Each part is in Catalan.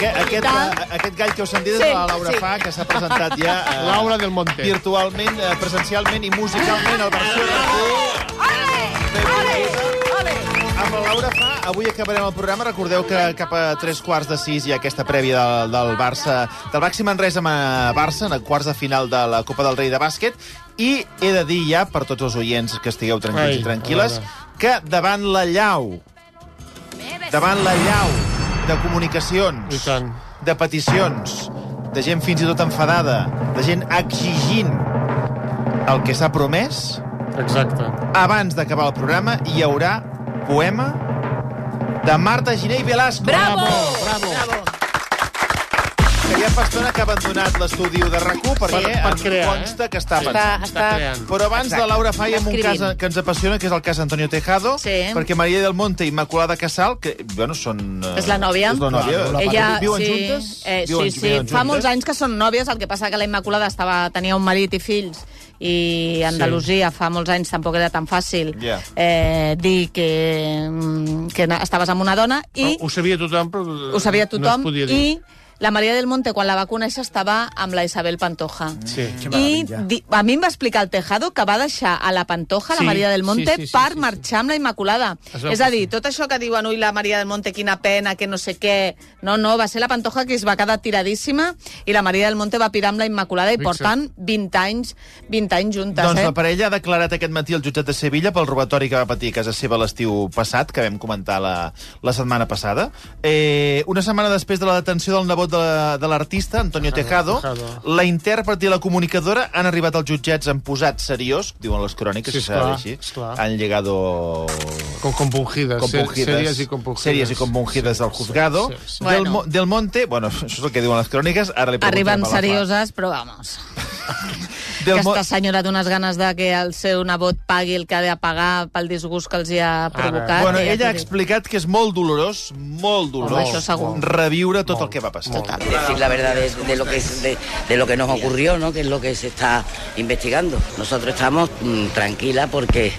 Aquest, aquest, Tal. aquest gall que heu sentit és Sí, la Laura sí. Fa, que s'ha presentat ja eh, Laura del Monte. virtualment, eh, presencialment i musicalment al versió Amb la Laura Fa, avui acabarem el programa. Recordeu que cap a tres quarts de sis hi ha aquesta prèvia del, del Barça, del Baxi Manresa amb eh, Barça, en el quarts de final de la Copa del Rei de bàsquet. I he de dir ja, per tots els oients que estigueu tranquils Ai, i tranquil·les, que davant la llau, davant la llau de comunicacions, I tant. de peticions, de gent fins i tot enfadada, de gent exigint el que s'ha promès, Exacte. abans d'acabar el programa hi haurà poema de Marta Giné i Velasco. Bravo! Bravo, bravo. Que ja fa estona que ha abandonat l'estudi de RAC1 perquè Per- per em crear, consta que està Sí. pensant. Està, està... creant. Però abans de Laura Fai amb un cas que ens apassiona, que és el cas Antonio Tejado, Sí. perquè Maria del Monte i Immaculada Casal, que, bueno, són... eh, És la nòvia. És la nòvia. Ella, Viuen sí, juntes? Eh, Viuen- sí, sí, viuen fa juntes? molts anys que són nòvies, el que passa que la Immaculada estava, tenia un marit i fills i Andalusia fa molts anys tampoc era tan fàcil Ja. eh, dir que, mm, que estaves amb una dona i Ho sabia tothom, però ho sabia no tothom es podia dir. i la Maria del Monte, quan la va conèixer, estava amb la Isabel Pantoja. Sí. I di, a mi em va explicar el Tejado que va deixar a la Pantoja, Sí, la Maria del Monte, sí, sí, sí, per sí, sí. marxar amb la Immaculada. És a que dir, sí. tot això que diuen, ui, la Maria del Monte, quina pena, que no sé què... No, no, va ser la Pantoja que es va quedar tiradíssima i la Maria del Monte va pirar amb la Immaculada i Fixa't. porten 20 anys, 20 anys juntes, Doncs eh? la parella ha declarat aquest matí al jutjat de Sevilla pel robatori que va patir a casa seva l'estiu passat, que vam comentar la, la setmana passada. Eh, una setmana després de la detenció del nebot de de l'artista, Antonio Tejado, Tejado. la intèrpret i la comunicadora han arribat als jutjats en posat seriós, diuen les cròniques, Sí, esclar, així. esclar. Han llegado Con compungidas. compungidas, Serias y compungidas. serias y compungidas del juzgado. Sí, sí, sí. Del, Bueno. Del Monte, bueno, això és el que diuen les cròniques, ara li preguntem Arriben a la Fa. serioses, però vamos. Del Aquesta senyora té unes ganes de que el seu nebot pagui el que ha de pagar pel disgust que els hi ha provocat. Bueno, ja ella ha explicat que és molt dolorós, molt dolorós, Home, això segur. reviure tot el que va passar. Total. decir la verdad de, de lo que es- de, de lo que nos ocurrió, ¿no? Que es lo que se está investigando. Nosotros estamos mm, tranquilas porque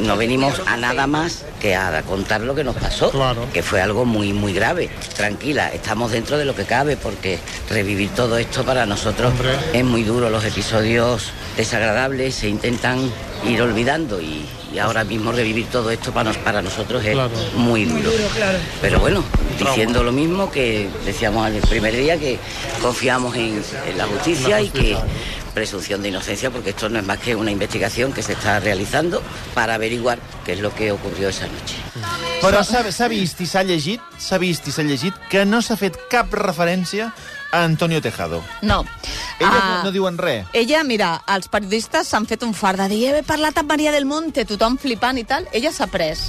no venimos a nada más que a contar lo que nos pasó, Claro. que fue algo muy muy grave. Tranquila, estamos dentro de lo que cabe porque revivir todo esto para nosotros Hombre. es muy duro. Los episodios desagradables se intentan ir olvidando y, y ahora mismo revivir todo esto para, nos- para nosotros es Claro. muy duro. Pero bueno, diciendo lo mismo que decíamos el primer día, que confiamos en, en la justicia y que presunción de inocencia, porque esto no es más que una investigación que se está realizando para averiguar qué es lo que ocurrió esa noche. Però s'ha vist i s'ha llegit, s'ha vist i s'ha llegit que no s'ha fet cap referència a Antonio Tejado. No. Ella Ah, no, no diuen res. Ella, mira, els periodistes s'han fet un fart de dir he parlat amb Maria del Monte, tothom flipant i tal. Ella s'ha pres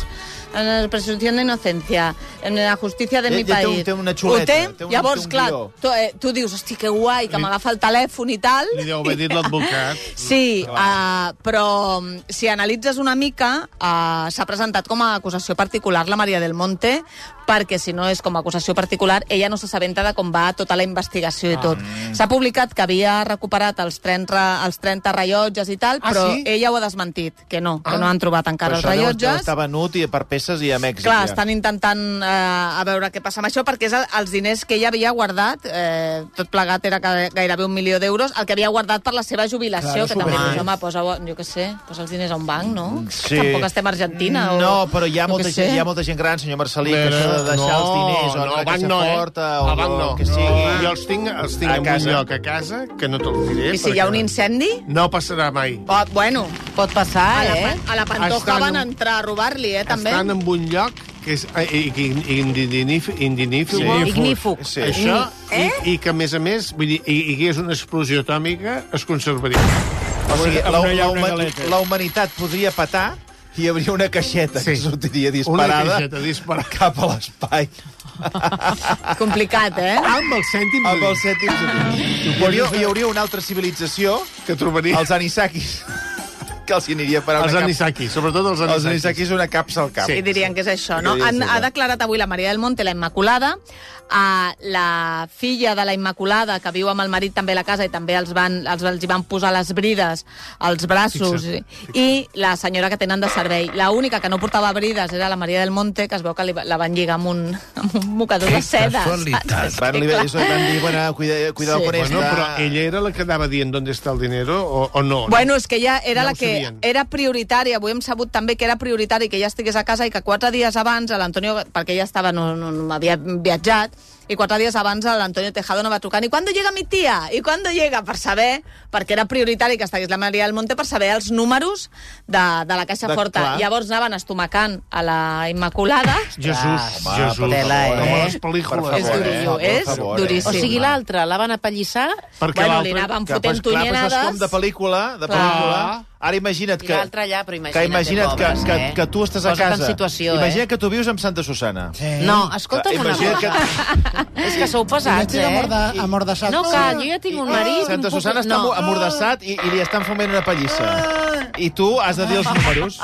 en la presumpció d'innocència, en la justícia de mi Ella té un- país. té una xuleta, Ho té? té un- Llavors, té un clar, guió. tu, eh, tu dius, hosti, que guai, que Li- m'agafa el telèfon i tal. Li deu haver dit l'advocat. Sí, uh, però mm, si analitzes una mica, uh, s'ha presentat com a acusació particular la Maria del Monte, perquè si no és com a acusació particular, ella no s'assabenta de com va tota la investigació i Ah. tot. S'ha publicat que havia recuperat els 30, els 30 rellotges i tal, Ah, però sí? ella ho ha desmentit, que no, que Ah. no han trobat encara els Però això deu- deu rellotges. estar venut i per peces i a Mèxic. Clar, ja. estan intentant eh, a veure què passa amb això, perquè és el, els diners que ella havia guardat, eh, tot plegat era ga- gairebé un milió d'euros, el que havia guardat per la seva jubilació, Clar, que també, doncs, home, posa, jo què sé, posa els diners a un banc, no? Sí. Tampoc estem a Argentina. O, No, però hi ha, molta gent, hi ha molta gent gran, senyor Marcelí, que això de deixar no, els diners o no, el banc no, eh? forta o El banc no. que sigui... Jo els tinc, els tinc A en casa. un lloc a casa, que no te'ls diré. I si hi ha un incendi? No passarà mai. Oh, bueno, Pot passar, a la, eh? pa- a la Pantoja Estan van en- entrar a robar-li, eh, també. Estan en un lloc que és i- i- indignif- indignífic. Sí. Ignífug. Sí. Això, Eh? i, i que, a més a més, vull dir, i, i que és una explosió atòmica, es conservaria. O sigui, la, la, huma- galeta. la humanitat podria petar i hi hauria una caixeta que Sí. sortiria Una disparada caixeta disparada. cap a l'espai. Complicat, eh? Amb els cèntims Amb els cèntims. Hi hauria, hi hauria una altra civilització, que trobaria. els anisakis, que els hi aniria per Els una anisaki, sobretot els Els anisaki. anisakis una capsa al cap. Sí. I dirien que és això, no? Sí, Han, sí, ha declarat avui la Maria del Monte, la Immaculada, a la filla de la Immaculada, que viu amb el marit també a la casa i també els, van, els, els hi van posar les brides als braços, i, i la senyora que tenen de servei. La única que no portava brides era la Maria del Monte, que es veu que li, la van lligar amb un, amb un mocador de seda. casualitat. Van, li, Clar. eso, van dir, bueno, cuida, cuidado Sí. con esta. Bueno, però ella era la que anava dient on està el dinero o, o no? Bueno, és que ella era Ja la que era prioritària. Avui hem sabut també que era prioritari que ella estigués a casa i que quatre dies abans l'Antonio, perquè ella estava, no, no, no havia viatjat, i quatre dies abans l'Antonio Tejado no va trucar i quan llega mi tia? I quan llega? Per saber, perquè era prioritari que estigués la Maria del Monte per saber els números de, de la Caixa De- Forta. clar. Llavors anaven estomacant a la Immaculada. Jesús, Home, Jesús. Tela, Com a eh? les pel·lícules. És favor, durillo, eh? és eh? duríssim. O sigui, l'altra la van apallissar Perquè bueno, li l'altre- anaven Que, fotent pues, clar, però això és tonyinades. com de pel·lícula, de Clar. pel·lícula. Ara imagina't i que... l'altra allà, però imagina't, que imagina't que, pobres, que, eh? que tu estàs a casa. situació, imagina't eh? que tu vius amb Santa Susana. No, escolta'm una cosa. És que sou pesats, estic eh? amorda, amordassat. No cal, jo ja tinc un marit... Santa Susana està no. amordassat i, i li estan fumant una pallissa. I tu has de dir els números.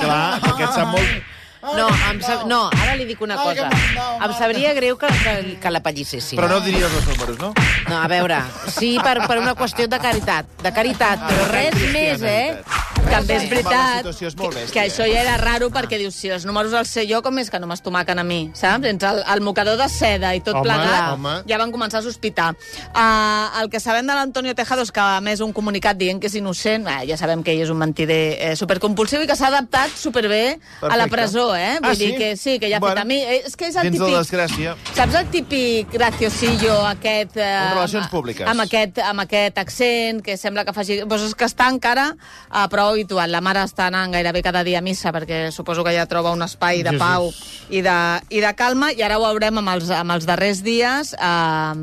Clar, perquè et sap molt... No, em sap... no, ara li dic una cosa. Em sabria greu que, que, que la pallissessin. Però no diries els números, no? No, a veure, sí per, per una qüestió de caritat, de caritat, però res més, eh? També és veritat que, bèstia, que això ja era raro perquè dius, si els números els sé jo, com és que no m'estomaquen a mi, saps? Entre el, el mocador de seda i tot Home, plegat, home. ja van començar a sospitar. Uh, el que sabem de l'Antonio Tejado és que ha més un comunicat dient que és innocent, eh, ja sabem que ell és un mentider eh, supercompulsiu i que s'ha adaptat superbé a la Perfecte. presó, eh? Vull Ah, dir sí? que sí, que ja ha Bueno, fet a mi. Eh, És que és el típic... la desgràcia. Saps el típic graciosillo aquest... Eh, Amb relacions amb- públiques. Amb aquest, amb aquest accent que sembla que faci... Pues és que està encara a prou habitual. La mare està anant gairebé cada dia a missa perquè suposo que ja troba un espai de pau i de, i de calma i ara ho veurem amb els, amb els darrers dies eh,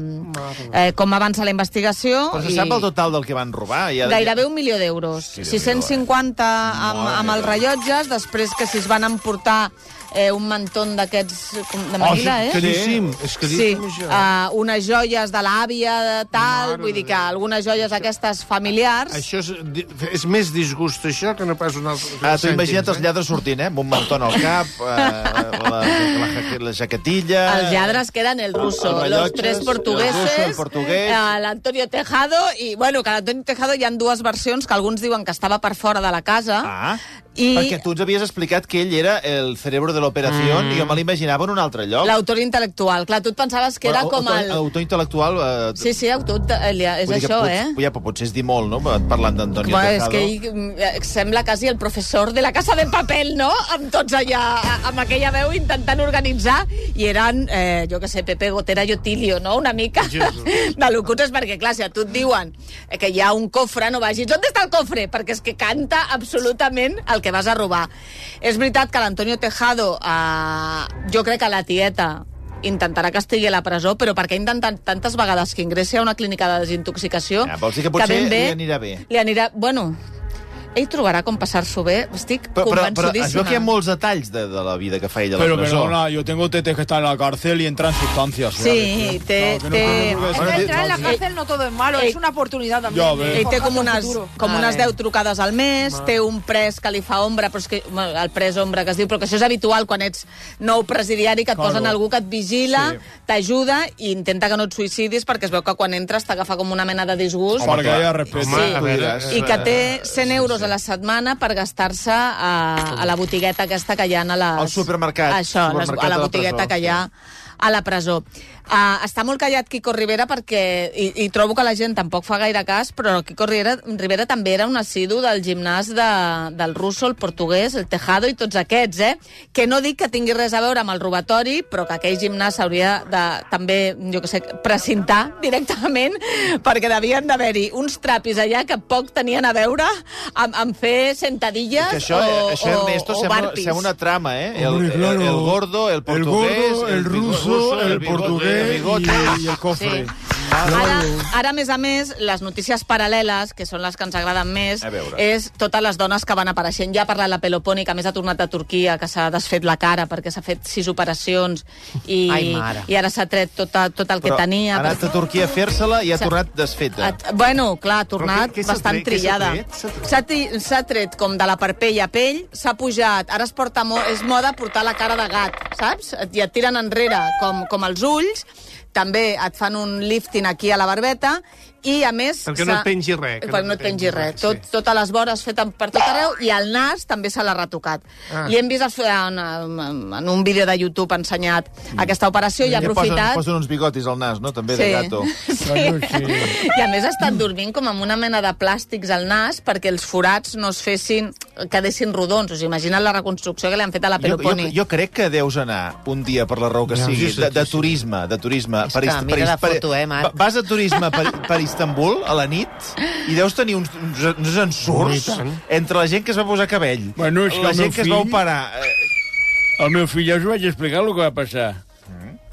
eh, com avança la investigació. Però se i sap el total del que van robar? Ja, Gairebé un milió d'euros. Sí, Déu-n'hi-do, 650 amb, Mare amb els rellotges, després que si es van emportar eh, un mantó d'aquests de Manila, eh? caríssim. És Sí, caríssim, això. uh, unes joies de l'àvia, de tal, Mare vull dir que algunes joies aquestes familiars... Això és, és més disgust, això, que no pas un altre... Ah, tu imagina't cèntims, els lladres sortint, eh? Amb un mantó al cap, eh, la, la, la, la jaquetilla... Els lladres que eren el ruso, Els los tres el portuguesos, ruso, el portuguès. eh, l'Antonio Tejado, i bueno, que l'Antonio Tejado hi han dues versions que alguns diuen que estava per fora de la casa, Ah, I- perquè tu ens havies explicat que ell era el cerebro de l'operació mm. i jo me l'imaginava en un altre lloc. l'autor intel·lectual. Clar, tu et pensaves que era com el... Autor intel·lectual... Eh, Sí, sí, autor, eh, és això, pot, eh? Ja, potser és dir molt, no? Parlant d'Antonio Bueno, és Tejado. que ell mm, eh, sembla quasi el professor de la Casa de Papel, no? Amb tots allà, amb aquella veu intentant organitzar, i eren, eh, jo que sé, Pepe Gotera i Otilio, no? Una mica de locutes, perquè, clar, si a tu et diuen eh, que hi ha un cofre, no vagis, on està el cofre? Perquè és que canta absolutament el que vas a robar. És veritat que l'Antonio Tejado, eh, jo crec que la tieta intentarà que estigui a la presó, però perquè ha intentat tantes vegades que ingressi a una clínica de desintoxicació... Ja, vols dir que potser ben bé li anirà bé. Li anirà... Bueno, ell trobarà com passar-s'ho bé, estic Però, però, però es convençudíssima. veu que hi ha molts detalls de, de la vida que fa ell a la Pero presó. perdona, yo tengo tetes que están en la cárcel y entran sustancias. Sí, té, Claro, no entrar en la cárcel no todo es malo, Ey. es una oportunidad también. Ya de ves. ell té com unes, com unes veure. 10 trucades al mes, té un pres que li fa ombra, però és que, bueno, el pres ombra que es diu, però que això és habitual quan ets nou presidiari, que et Claro. posen algú que et vigila, Sí. t'ajuda i intenta que no et suïcidis perquè es veu que quan entres t'agafa com una mena de disgust. Para que respeto. Home, Sí. veure... I que té 100 euros a la setmana per gastar-se a, a la botigueta aquesta que hi ha a les... Al supermercat. Això, les, Supermercat a la de la botigueta presó, que hi ha a la presó. Uh, està molt callat Quico Rivera perquè, i, i trobo que la gent tampoc fa gaire cas, però Quico Rivera, Rivera també era un assidu del gimnàs de, del russo, el portuguès, el tejado i tots aquests, eh? Que no dic que tingui res a veure amb el robatori, però que aquell gimnàs s'hauria de també, jo que sé, precintar directament, perquè devien d'haver-hi uns trapis allà que poc tenien a veure amb, amb fer sentadilles Que això, o, això Ernesto, o, o sembla, barpis. sembla una trama, eh? El, el, claro. el gordo, el portuguès, el gordo, el bigo- ruso, el bigote, portugués el bigote. y, y el cofre. Sí. Ara, ara, a més a més, les notícies paral·leles, que són les que ens agraden més, A és totes les dones que van apareixent. Ja ha parlat la Peloponi, que a més ha tornat a Turquia, que s'ha desfet la cara perquè s'ha fet sis operacions i, Ai, mare. i ara s'ha tret tot, tot el que Però tenia. ha anat a Turquia a fer-se-la i ha tornat desfeta. Et, bueno, clar, ha tornat què- què bastant tret? Trillada. tret? S'ha tret? Tret com de la parpell a pell, s'ha pujat, ara es porta mo és moda portar la cara de gat, saps? I et tiren enrere com, com els ulls, també et fan un lifting aquí a la barbeta, i a més... Perquè no et pengi res, que Perquè no et pengi res. sí. Tot, totes les vores fetes per tot arreu, i el nas també se l'ha retocat. Ah. Li hem vist en, en, un vídeo de YouTube ensenyat aquesta operació i ha Que aprofitat... Posen, posen uns bigotis al nas, no? També de gato. Sí. I a més ha estat dormint com amb una mena de plàstics al nas perquè els forats no es fessin, quedessin rodons. Us imaginen la reconstrucció que li han fet a la Jo, jo, Peloponi? jo crec que deus anar un dia per la raó que Ja, sigui, sí, sí, de, de sí. turisme, de turisme. És que mira la foto, eh, Marc? va- Vas a turisme per, per Istanbul a la nit i deus tenir uns, uns, uns ensurts entre la gent que es va posar cabell, Bueno, és que la el gent que es va fill- operar... Eh, Al meu fill ja us vaig explicar el que va passar.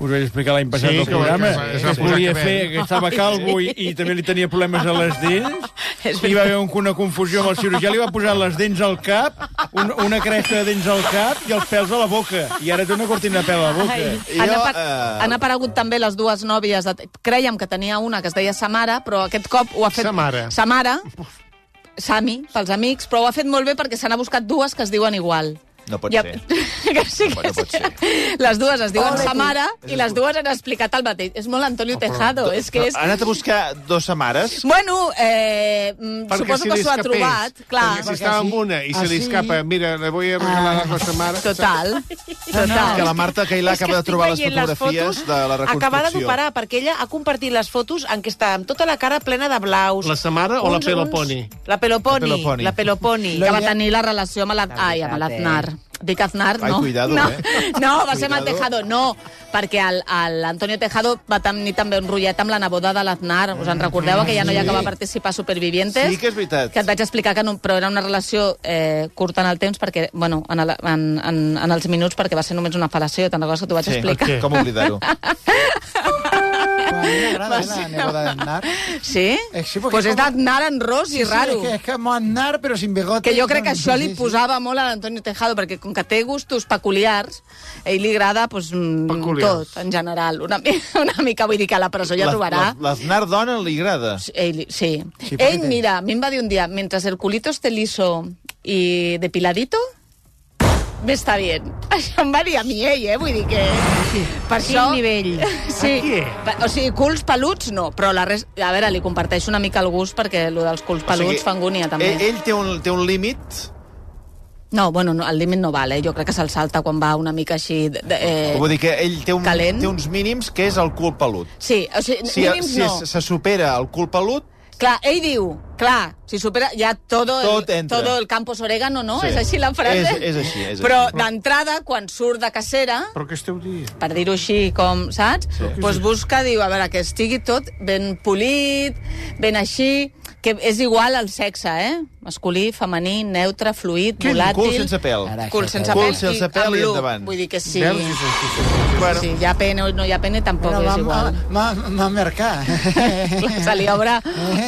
Us vaig explicar l'any passat Sí, que programa que que, que cabell. fer, que estava calvo i, i també li tenia problemes a les dents. I va haver un- una confusió amb el cirurgià, li va posar les dents al cap, un, una cresta de dents al cap i els pèls a la boca. I ara té una cortina de pèl a la boca. Ai. Jo, Han, apa eh, han aparegut també les dues nòvies. De... Crèiem que tenia una que es deia Samara, però aquest cop ho ha fet... Samara. Samara. Sami, pels amics, però ho ha fet molt bé perquè se n'ha buscat dues que es diuen igual. No pot Ja- ser. que sí No que pot ser. Les dues es diuen Samara i les dues han explicat el mateix. És molt Antonio Tejado, és que és... Ha anat a buscar dos samares? Bueno, eh, mm, Perquè suposo si que li s'ho ha trobat, clar. Perquè si estava amb una i se li Ah, sí? escapa, mira, le voy a regalar la cosa mare. Total, Que total. la Marta Cailà que acaba de trobar les fotografies de la reconstrucció. Acabada d'operar, perquè ella ha compartit les fotos en què està amb tota la cara plena de blaus. La Samara o la Peloponi? La Peloponi. La Peloponi. La Peloponi. Que va tenir la relació amb, la, La ai, amb veritat, l'Aznar. Dic Aznar, Ai, no. cuidado, no. eh? No, va ser amb el. Tejado, no, perquè el- el Antonio Tejado va tenir també un rotllet amb la neboda de l'Aznar. Us en recordeu, aquella noia que va participar a Supervivientes? Sí que és veritat. Que et vaig explicar que no, però era una relació eh, curta en el temps, perquè, bueno, en, el, en, en, en els minuts, perquè va ser només una fal·lació, te'n recordes que t'ho vaig Sí, explicar? què? com oblidar-ho? A mí me agrada ¿eh? la neboda de Aznar. Sí? Eh, sí, pues és d'Aznar en ros i Sí, raro. Sí, és que és com Aznar, però sin bigote. Que jo crec que Sí, això li sí, sí. posava molt a l'Antonio Tejado, perquè com que té gustos peculiars, a ell li agrada pues, mm, Peculiars. tot, en general. Una, una mica, vull dir que a la presó ja trobarà. la- L'Aznar dona li agrada. Ell, sí. Sí, sí perquè Ell, mira, a mi em va dir un dia, mentre el culito esté liso y depiladito, me está bien. Això em va dir a mi ell, eh? Vull dir que... Per Quin nivell? Sí. O sigui, culs peluts no, però la res... A veure, li comparteixo una mica el gust perquè el dels culs peluts O sigui, fa angúnia, també. Ell, ell té un, té un límit... No, bueno, no, el límit no val, eh? Jo crec que se'l salta quan va una mica així... De, eh... Vull dir que ell té, un, calent. té uns mínims que és el cul pelut. Sí, o sigui, Si, mínims si no. es- se supera el cul pelut, Clar, ell diu, clar, si supera ja todo, Tot el, entra. todo el campos orégano, no? Sí. És així la frase? És- és així, és Però d'entrada, quan surt de cacera, Però què esteu dient? per dir-ho així, com, saps? Sí. Pues busca, diu, a veure, que estigui tot ben polit, ben així, que és igual al sexe, eh? Masculí, femení, neutre, fluid, Quin volàtil... cul sense pèl. Cul sense Cul pèl, sense pèl i look. endavant. Vull dir que sí. Veus? Sí, sí, sí. Bueno, hi ha pene o no hi ha pene, tampoc Però és igual. m'ha marcat. Se li obre,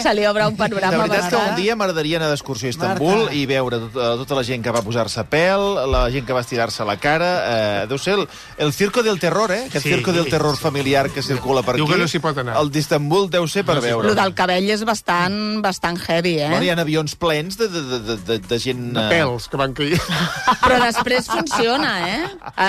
se li obre un de panorama veritat que un dia m'agradaria anar d'excursió a Istanbul Marta. i veure tota, tota la gent que va posar-se pèl, la gent que va estirar-se la cara... Eh, deu ser el, el circo del terror, eh? Aquest Sí. circo del terror familiar que circula per Diu aquí. que no s'hi pot anar. El d'Istanbul deu ser per veure. Lo del cabell és bastant, bastant heavy, eh? Bueno, hi ha avions plens de, de, de, de, de, de gent... De eh, pèls que van caient. Però després funciona, eh?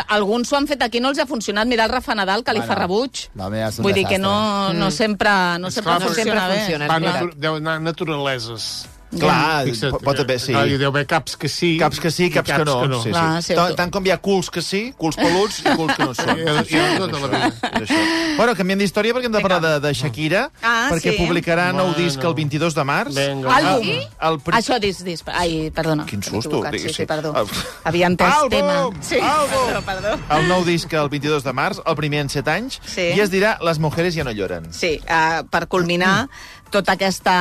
Alguns s'ho han fet aquí, no els ha funcionat. Mira el Rafa Nadal, que li fa rebuig. No, Vull dir que desastre. no, no sempre, no sempre Esclar, funciona sempre bé. funciona. és Va, natu deu anar naturaleses. Clar, Fixa't, pot, pot haver, sí. Clar, hi deu haver caps que sí. Caps que sí, i caps, que no. Sí, Clar, sí. sí. Tant, tant com hi ha culs que sí, culs peluts i culs que no són. I- i- i tota la vida. És. Bueno, canviem d'història perquè hem de parlar de, de Shakira, Ah, perquè sí. publicarà nou Bueno. disc el 22 de març. Vinga. Àlbum? El, el pri... Això, dis, dis. Ai, perdona. Quin susto. dic, Sí, sí, perdó. El- Havia entès Àlbum! tema. Sí, Àlbum! perdó, perdó. El nou disc el 22 de març, el primer en 7 anys, Sí. i es dirà Les mujeres ja no lloren. Sí, uh, per culminar tota aquesta,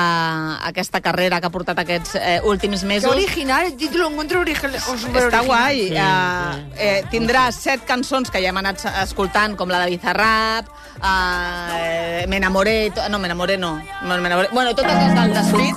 aquesta carrera que ha portat aquests eh, últims mesos. original, el título lo encuentro original. Està original. guai. Uh, eh, tindrà set cançons que ja hem anat escoltant, com la de Bizarrap, uh, Me enamoré... to- No, Me enamoré no. no me enamoré. Bueno, totes les del Despit.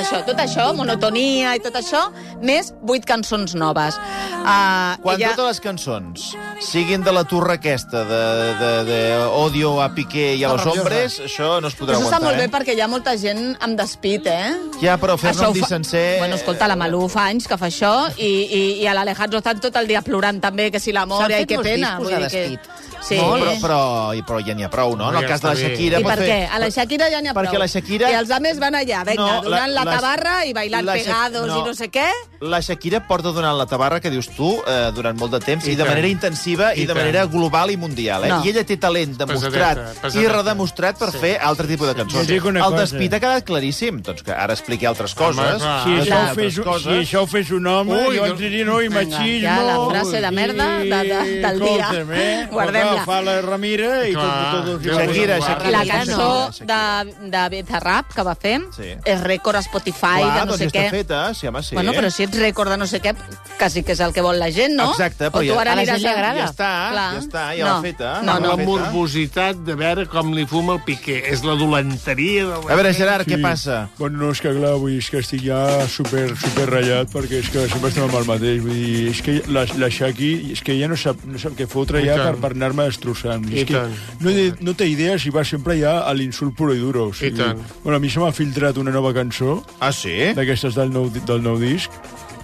Això, tot això, monotonia i tot això, més vuit cançons noves. Uh, Quan ella... totes les cançons siguin de la turra aquesta, de, de, de odio a Piqué i a los hombres, això no es podrà Això està aguantar, molt bé eh? Perquè hi ha molta gent amb despit, eh? Ja, però fer-ne un fa- sencer... Bueno, escolta, la Malú fa anys que fa això i, i, i a l'Alejandro estan tot el dia plorant també, que si l'amor, S'han ai, fet que molts pena. discos vull de dir que... despit. Sí. Molt, però, però, i- però ja n'hi ha prou, no? En el cas de la. Shakira... I per què? A la Shakira ja n'hi ha Perquè prou. la Shakira- I els altres van allà, venga, No, no, la- donant la, la- tabarra i bailant la pegados no. i no sé què. La Shakira porta donant la tabarra, que dius tu, eh, durant molt de temps, i, I de tant. manera intensiva i, I de tant. manera global i mundial. Eh? No. I ella té talent demostrat Pesadeta, i pesadeta. redemostrat per Sí. fer altre tipus de cançons. Jo dic una El cosa. despit ha quedat claríssim. Doncs que ara expliqui altres coses. clar. Si Ah, això, clar. ho fes, altres si això ho fes un home, Ui, jo no- entraria no, i machismo... ja la frase de merda de- de- del dia. Eh? Guardem-la. Fa la Ramira i tot, Clar. tot, tot, Shakira, tot, Shakira. La cançó de, de Bizarrap que va fer Sí. és rècord a Spotify Clar, de no doncs sé què. feta, sí, home, sí. Bueno, però si ets rècord de no sé què, quasi que és el que vol la gent, no? Exacte, però o tu ja- ara a la aniràs gent li agrada. Ja està, Clar. ja està, ja No. l'ha feta. No, no. la morbositat de veure com li fuma el Piqué. És la dolenteria de la... A veure, Gerard, què passa? Bueno, no, és que clar, vull dir, és que estic ja super, super ratllat perquè és que sempre estem amb el mateix. Vull dir, és que la, la Shaki, és que ja no sap, no sap què fotre I ja per, tant. per anar-me destrossant. I és que tant. no, no té idea si va sempre ja a l'insult puro i duro. O sigui, I tant. Bueno, a mi se m'ha filtrat una nova cançó Ah, sí? d'aquestes del, nou, del nou disc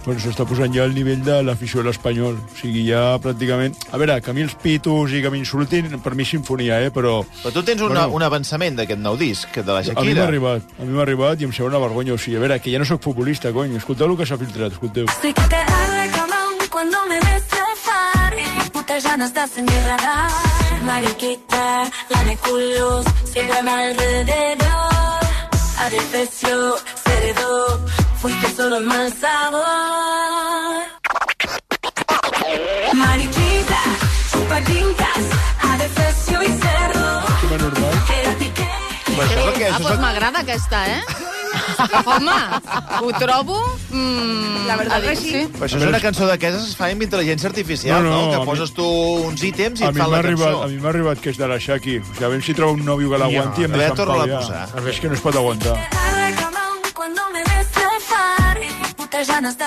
doncs s'està posant ja al nivell de l'afició a l'espanyol. O sigui, ja pràcticament... A veure, que a mi els pitos i que m'insultin, per mi sinfonia, eh? Però Però tu tens una, Bueno. un avançament d'aquest nou disc, de la a mi m'ha Shakira. arribat, a mi m'ha arribat i em sembla una vergonya. O sigui, a veure, que ja no sóc futbolista, cony. Escolteu el que s'ha filtrat, escolteu. Sé que te arde cabrón cuando me ves trepar y putas ganas de hacer mi radar. Mariquita, la de culos, sigan alrededor. Adefesio, cerebro, fuiste solo el mal sabor. Mariquita, chupatintas, adefesio y cerdo. Sembla normal. Era piqué. Però això és el que... Ah, és doncs el... m'agrada aquesta, eh? Home, ho trobo... Mm, La verdad que adicte, sí. Però això és una cançó d'aquestes que es fa amb intel·ligència artificial, No, no? no, a Que mi- poses tu uns ítems i A et mi fan m'ha la arribat, cançó. a mi m'ha arribat que és de la Shaki. O sigui, a veure si troba un nòvio que l'aguanti Ja, i em a veure, torna-la a posar. A veure, és que no es pot aguantar. Cuando me ganas de.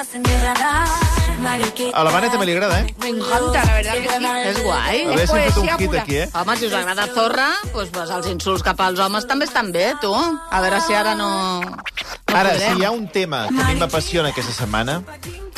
A la Vane també li agrada, eh? Me encanta, la verdad que sí. És guai. A veure si hem fet un hit aquí, eh? Home, si us agrada Zorra, doncs, doncs els insults cap als homes també estan bé, tu. A veure si ara no... no Ara, podrem. si hi ha un tema que a mi m'apassiona aquesta setmana...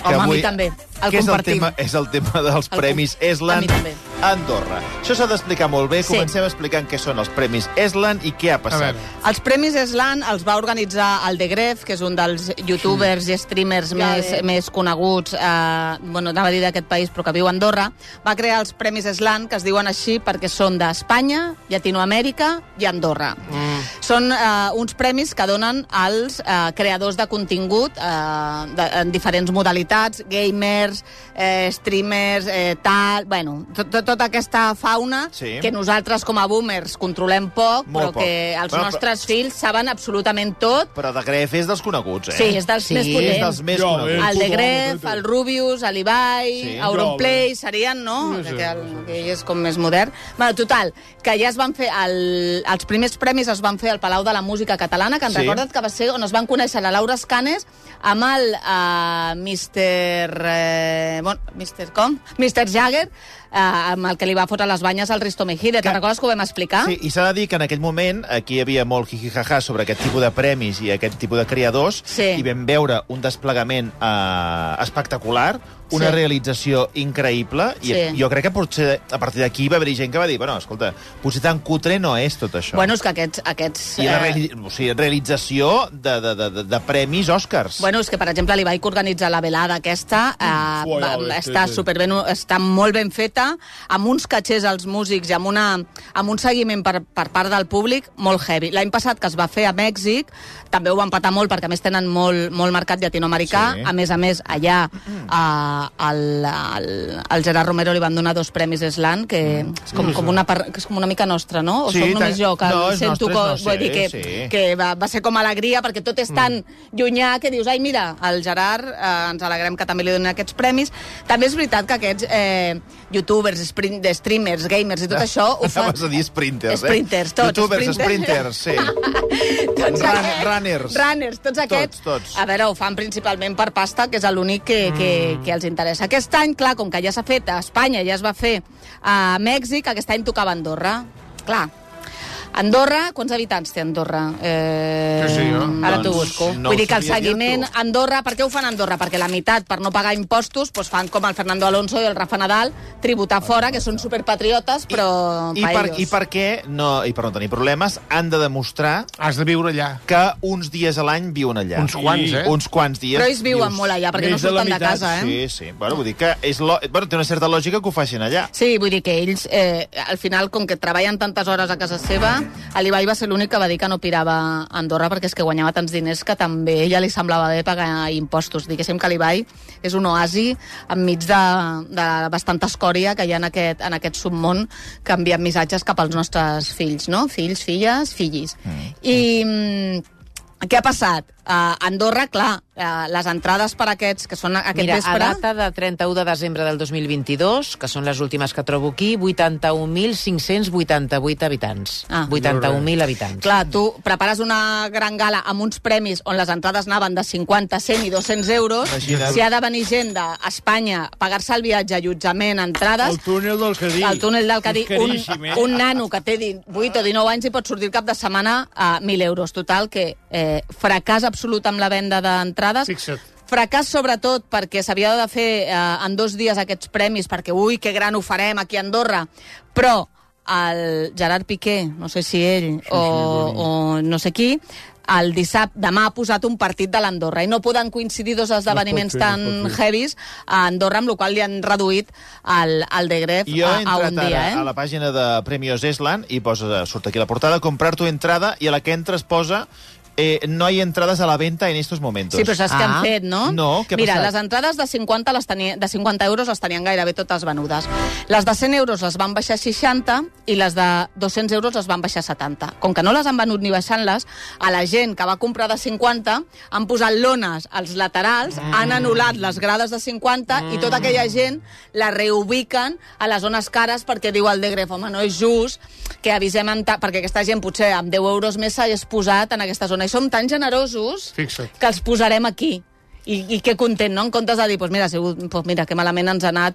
Que Home, a mi també. El que és el, tema, és el tema dels El Premis com- a Eslan mi també. a Andorra. Això s'ha d'explicar molt bé. Sí. Comencem explicant què són els Premis Eslan i què ha passat. Els Premis Eslan els va organitzar el De Gref, que és un dels youtubers i streamers més, bé. més coneguts, eh, bueno, anava a dir d'aquest país, però que viu a Andorra. Va crear els Premis Eslan, que es diuen així perquè són d'Espanya, Llatinoamèrica i Andorra. Mm. Són eh, uns premis que donen als eh, creadors de contingut eh, de, en diferents modalitats, gamers, eh, streamers, eh, tal... Bueno, tot, tot, tota aquesta fauna Sí. que nosaltres com a boomers controlem poc, Molt però poc. que els Bueno, nostres fills saben absolutament tot. Però de Gref és dels coneguts, eh? Sí, és dels Sí, més És potents. dels més Jo, coneguts. eh? El de Gref, el Rubius, l'Ibai, Sí. sí, Auronplay, serien, no? Sí, sí. Que, el, que ell és com més modern. Bueno, total, que ja es van fer... El, els primers premis es van fer al Palau de la Música Catalana, que en Sí. sí. recorda't que va ser on es van conèixer la Laura Escanes amb el uh, Mr... Eh, bueno, Mr. com? Mr. Jagger, uh, amb el que li va fotre les banyes al Risto Mejide. Te'n recordes que ho vam explicar? Sí, i s'ha de dir que en aquell moment aquí hi havia molt jijijaja sobre aquest tipus de premis i aquest tipus de creadors Sí. i vam veure un desplegament eh, espectacular, una Sí. realització increïble i Sí. jo crec que potser a partir d'aquí va haver gent que va dir bueno, escolta, potser tan cutre no és tot això. Bueno, és que aquests... aquests I la eh, reali o sigui, realització de, de, de, de, premis Oscars. Bueno, és que, per exemple, l'Ibai que organitza la velada aquesta eh, Ui, va, ja, està sí, sí. superben, està molt ben feta, feta, amb uns catxers als músics i amb, una, amb un seguiment per, per part del públic molt heavy. L'any passat que es va fer a Mèxic, també ho van patar molt perquè a més tenen molt, molt mercat llatinoamericà. Sí. A més a més, allà a, al, al, al Gerard Romero li van donar dos premis Eslan, que és com, com, una, que és com una mica nostra, no? O Mm. Sí, soc només jo que No, sento... nostre, és co- nostre, vull dir que, sí. que va, va ser com alegria, perquè tot és tan Mm. llunyà que dius, ai, mira, el Gerard, eh, ens alegrem que també li donin aquests premis. També és veritat que aquests eh, youtubers, sprint, streamers, gamers i tot això ho fan... Anaves a dir sprinters, eh? Sprinters, tots. Youtubers, sprinters, sí. tots Run- runners. Runners, tots aquests. tots. A veure, ho fan principalment per pasta, que és l'únic que, que, Mm. que els interessa. Aquest any, clar, com que ja s'ha fet a Espanya, ja es va fer a Mèxic, aquest any tocava Andorra. Clar, Andorra, quants habitants té Andorra? Eh, Sí, sí, jo. Ara t'ho Doncs busco. no Vull dir que el seguiment... Andorra, per què ho fan a Andorra? Perquè la meitat, per no pagar impostos, doncs fan com el Fernando Alonso i el Rafa Nadal, tributar fora, que són superpatriotes, però I pa per. I per què, no, i per no tenir problemes, han de demostrar Has de viure allà. que uns dies a l'any viuen allà. Uns quants, eh? Uns quants dies. Però ells viuen dius, molt allà, perquè no de surten de, meitat, casa, eh? Sí, sí. Bueno, vull dir que és lo... bueno, té una certa lògica que ho facin allà. Sí, vull dir que ells, eh, al final, com que treballen tantes hores a casa seva, l'Ibai va ser l'únic que va dir que no pirava a Andorra perquè és que guanyava tants diners que també a ella li semblava bé pagar impostos. Diguéssim que l'Ibai és un oasi enmig de, de bastanta escòria que hi ha en aquest, en aquest submón que envien missatges cap als nostres fills, no? Fills, filles, fillis. Mm. I mm, què ha passat? A Andorra, clar, eh, les entrades per aquests, que són aquest Mira, a vespre... data de 31 de desembre del 2022, que són les últimes que trobo aquí, 81.588 habitants. Ah. 81.000 habitants. Clar, tu prepares una gran gala amb uns premis on les entrades anaven de 50, 100 i 200 euros. Imagina't. Si ha de venir gent d'Espanya, pagar-se el viatge, allotjament, entrades... El túnel del Cadí. El túnel del Cadí, un, caríssim, eh? un nano que té 18 o 19 anys i pot sortir el cap de setmana a 1.000 euros. Total, que eh, fracàs absolut amb la venda d'entrades. Fixa't. Fracàs sobretot perquè s'havia de fer eh, en dos dies aquests premis, perquè ui, que gran ho farem aquí a Andorra, però el Gerard Piqué, no sé si ell sí, o, o no sé qui, el dissabte, demà ha posat un partit de l'Andorra i no poden coincidir dos esdeveniments fer, no tan es pot fer. heavies a Andorra, amb la qual li han reduït el, el de Gref Jo a, a un dia. Eh? a la pàgina de Premios Eslan i posa, surt aquí la portada, comprar tu entrada i a la que entres posa eh, no hay entradas a la venta en estos momentos. Sí, però saps què Ah. han fet, no? No, què ha Mira, passat? les entrades de 50, les tenia, de 50 euros les tenien gairebé totes venudes. Les de 100 euros les van baixar a 60 i les de 200 euros les van baixar a 70. Com que no les han venut ni baixant-les, a la gent que va comprar de 50 han posat lones als laterals, mm. han anul·lat les grades de 50 mm. i tota aquella gent la reubiquen a les zones cares perquè diu el de Gref, home, no és just que avisem ta... perquè aquesta gent potser amb 10 euros més s'hagués posat en aquesta zona. I som tan generosos Fixa't. que els posarem aquí. I, i que content, no? En comptes de dir, pues mira, sigut, pues mira, que malament ens ha anat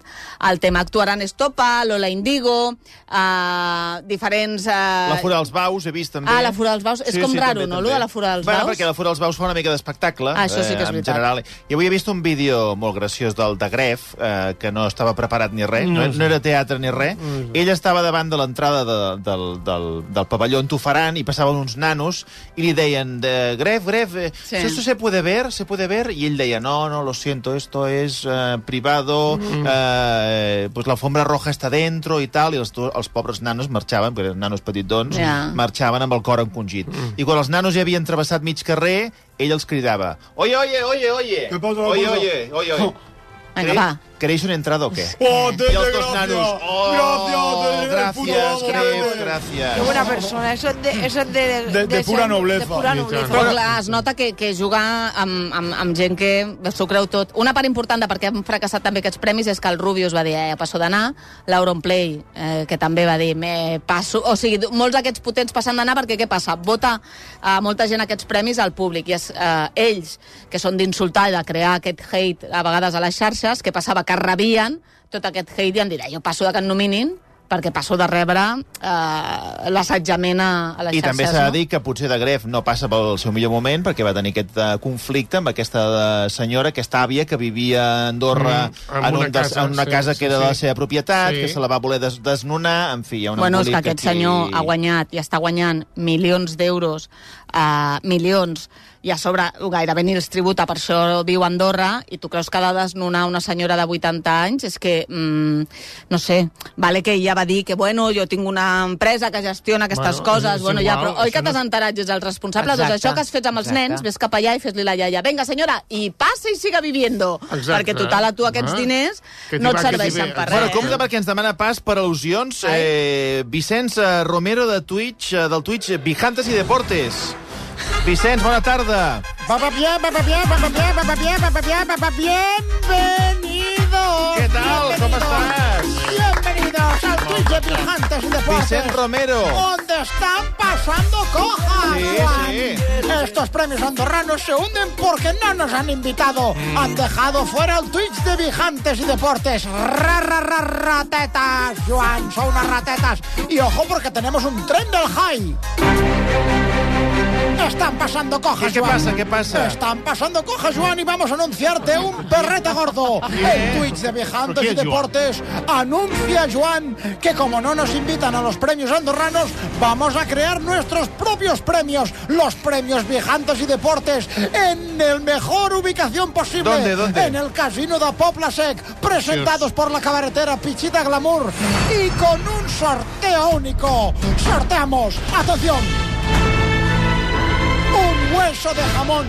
el tema. Actuaran Estopa, Lola Indigo, uh, diferents... Uh... La Fura dels Baus, he vist també. Ah, la Fura dels Baus. És com raro, també, no, també. lo de la Fura dels bueno, Baus? perquè la Fura dels Baus fa una mica d'espectacle. Ah, això sí que és en veritat. general. I avui he vist un vídeo molt graciós del de Gref, eh, que no estava preparat ni res, no, no era teatre ni res. Ell estava davant de l'entrada de, del, del, del pavelló on t'ho faran i passaven uns nanos i li deien, de, Gref, Gref, eh, Sí. ¿esto se puede ver? ¿Se puede ver? Y deia, no, no, lo siento, esto es eh, privado, eh, pues la alfombra roja està dentro i tal, i els, els pobres nanos marxaven, perquè eren nanos petitons, Ja. marxaven amb el cor encongit. I quan els nanos ja havien travessat mig carrer, ell els cridava, oye, oye, oye, oye, oye, què passa? oye, oye, oye. Vinga, ¿Queréis- va. ¿Queréis una entrada o qué? Oh, dos gracias. nanos, oh, Gracias, Tete, gracias, gracias. Qué buena persona, eso es de, eso es de, De- de pura ser- nobleza. De pura nobleza. Però clar, es nota que, que jugar amb, amb, amb gent que s'ho creu tot. Una part important de per què han fracassat també aquests premis és que el Rubius va dir, eh, passo d'anar, l'Auron Play, eh, que també va dir, me passo... O sigui, molts d'aquests potents passen d'anar perquè què passa? Vota a molta gent aquests premis al públic i és, eh, ells, que són d'insultar i de crear aquest hate a vegades a les xarxes, que passava que rebien tot aquest hate i em dirà, jo passo de que em nominin perquè passo de rebre eh, l'assetjament a, a les I xarxes. també s'ha de no? dir que potser de Gref no passa pel seu millor moment perquè va tenir aquest uh, conflicte amb aquesta uh, senyora, aquesta àvia que vivia a Andorra Mm, en en, una un des, casa, en una sí, casa sí, que era sí. de la seva propietat, Sí. que se la va voler des, desnonar, en fi, hi ha un Bueno, és que aquest aquí. senyor ha guanyat i està guanyant milions d'euros uh, milions i a sobre gairebé ni els tributa, per això viu a Andorra, i tu creus que ha de desnonar una senyora de 80 anys? És que, mm, no sé, vale que ella va dir que, bueno, jo tinc una empresa que gestiona aquestes Bueno, coses, és bueno, ja, igual, però oi que no- t'has enterat, és el responsable? Exacte, Doncs això que has fet amb els exacte. nens, ves cap allà i fes-li la iaia. Vinga, senyora, i passa i siga viviendo. Exacte. Perquè total, a tu aquests Ah. diners Que no et serveixen ve. per Bueno, res. compte perquè ens demana pas per al·lusions eh, Vicenç eh, Romero de Twitch, eh, del Twitch Vijantes i Deportes. Vicenç, bona tarda. Va, va bien, va, va bien, va, va bien, va, va bien, va, va bien, va, va bienvenido. ¿Qué tal? ¿Cómo estás? Bienvenidos al Twitch de Vijantes y Deportes. Vicent Romero. Donde están pasando cojas, Sí, sí. Estos premios andorranos se hunden porque no nos han invitado. Han dejado fuera el Twitch de Vijantes y Deportes. Ra, ra, ra, ratetas, Juan, son unas ratetas. Y ojo porque tenemos un tren del high. Están pasando cojas, ¿Qué- pasa? ¿Qué pasa? Están pasando cojas, Joan, y vamos a anunciarte un perrete gordo. El Twitch de Vijantes ¿Por qué, y? Deportes anuncia, Joan, que como no nos invitan a los premios andorranos, vamos a crear nuestros propios premios, los premios Vijantes y Deportes, en el mejor ubicación posible. ¿Dónde, dónde? En el Casino de Popla Sec, presentados por la cabaretera Pichita Glamour y con un sorteo único. Sorteamos, atención, un hueso de jamón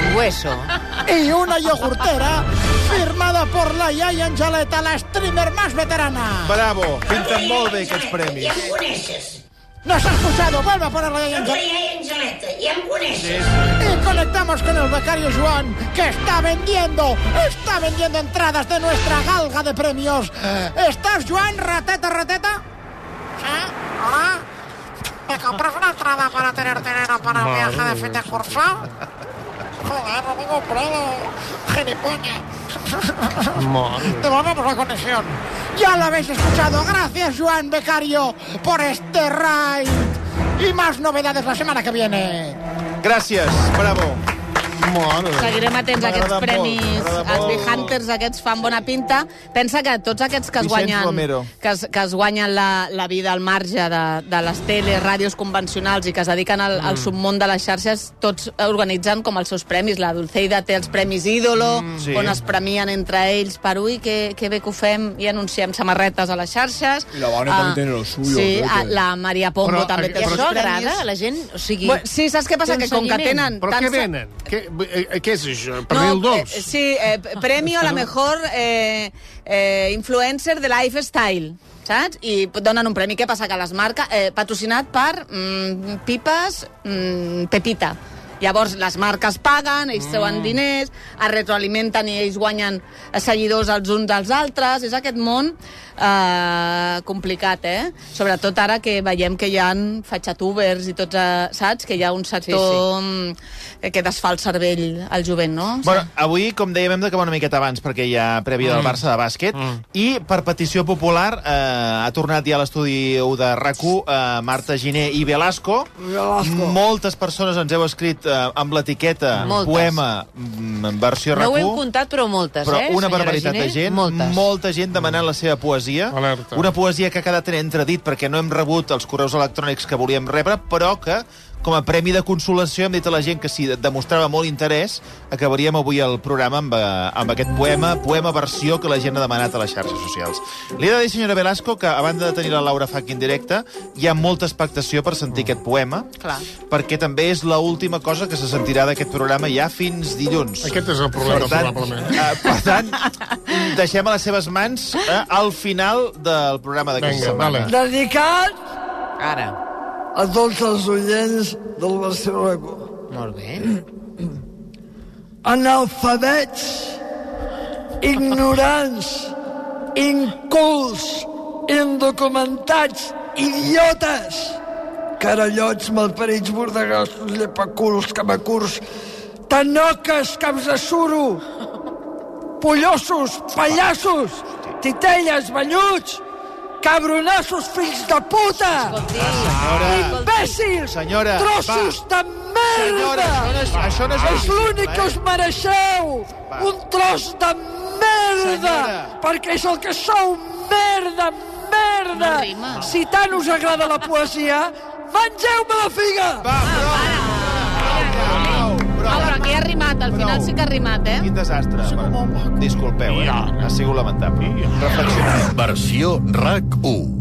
Un hueso. y una yogurtera firmada por la Yaya Angeleta, la streamer más veterana. Bravo, pinten molt bé aquests premis. Ja em coneixes. Nos ha escuchado, vuelve a poner la Yaya La Angeleta. iaia Angeleta, coneixes. Y conectamos con el becario Joan, que está vendiendo, está vendiendo entradas de nuestra galga de premios. ¿Estás, Joan? Rateta, rateta. Sí, hola. ¿Me compras una entrada para tener dinero para el viaje de fin de curso? Joder, no me he comprado. Gilipollas. Madre. Devolvemos la conexión. Ya lo habéis escuchado. Gracias, Joan Becario, por este ride. Y más novedades la semana que viene. Gràcies, bravo. Mare. Seguirem atents a aquests molt, premis. m'agrada Els molt. Behunters aquests fan bona pinta. Pensa que tots aquests que es guanyen, Romero. que es, que es guanyen la, la vida al marge de, de les teles, ràdios convencionals i que es dediquen al, Mm. al submón de les xarxes, tots organitzen com els seus premis. La Dulceida té els premis Ídolo, Mm, sí. on es premien entre ells per ui, que, que bé que ho fem, i anunciem samarretes a les xarxes. I la Vane també tiene lo suyo, Sí, que- ah, la Maria Pombo Però, també té I els això premis. agrada a la gent? O sigui... Bueno, sí, saps què passa? Té Que com que tenen... Però què venen? Què, eh, què és això? Per no, el dolç? eh, sí, eh, premio a la mejor eh, eh, influencer de lifestyle saps? I donen un premi. Què passa? Que les marques... Eh, patrocinat per mm, Pipes mm, Pepita. Llavors, les marques paguen, ells treuen diners, es retroalimenten i ells guanyen seguidors els uns dels altres. És aquest món eh, complicat, eh? Sobretot ara que veiem que hi ha fatxatubers i tots, eh, saps? Que hi ha un sector sí, sí. que desfà el cervell al jovent, no? Bueno, avui, com dèiem, hem d'acabar una miqueta abans perquè hi ha prèvia del Barça de bàsquet Mm. i per petició popular eh, ha tornat ja a l'estudi 1 de rac eh, Marta Giné i Velasco. Velasco. Moltes persones ens heu escrit eh, amb l'etiqueta poema mm, versió No ho hem RAC1 comptat, però moltes, però eh? una barbaritat Giner? de gent, Moltes. molta gent demanant la seva poesia, Alerta. una poesia que ha quedat en entredit perquè no hem rebut els correus electrònics que volíem rebre, però que com a premi de consolació hem dit a la gent que si demostrava molt interès acabaríem avui el programa amb, eh, amb aquest poema, poema versió que la gent ha demanat a les xarxes socials. Li he de dir, senyora Velasco, que a banda de tenir la Laura Fac en directe, hi ha molta expectació per sentir aquest poema, Clar. perquè també és l última cosa que se sentirà d'aquest programa ja fins dilluns. Aquest és el problema, Per tant, probablement. eh, per tant, deixem a les seves mans eh, al final del programa d'aquesta setmana. vale. Dedicat Ara. A tots els oients del Barcelona. Molt bé. Analfabets, ignorants, incults, indocumentats, idiotes, carallots, malparits, bordegassos, llepaculs, camacurs, tanoques, caps de suro, pollosos, pallassos, titelles, velluts, cabronassos, fills de puta, imbècils, Senyora, trossos de Senyora, merda. això no és, això no és, És l'únic que us mereixeu! Un tros de merda! Senyora. Perquè és el que sou, merda, merda! No rima. Si tant us agrada la poesia, mengeu-me la figa! Va, prou, rimat, al final sí que ha rimat, eh? Quin desastre. Disculpeu, eh? Ha sigut lamentable. Reflexioneu. Versió RAC 1.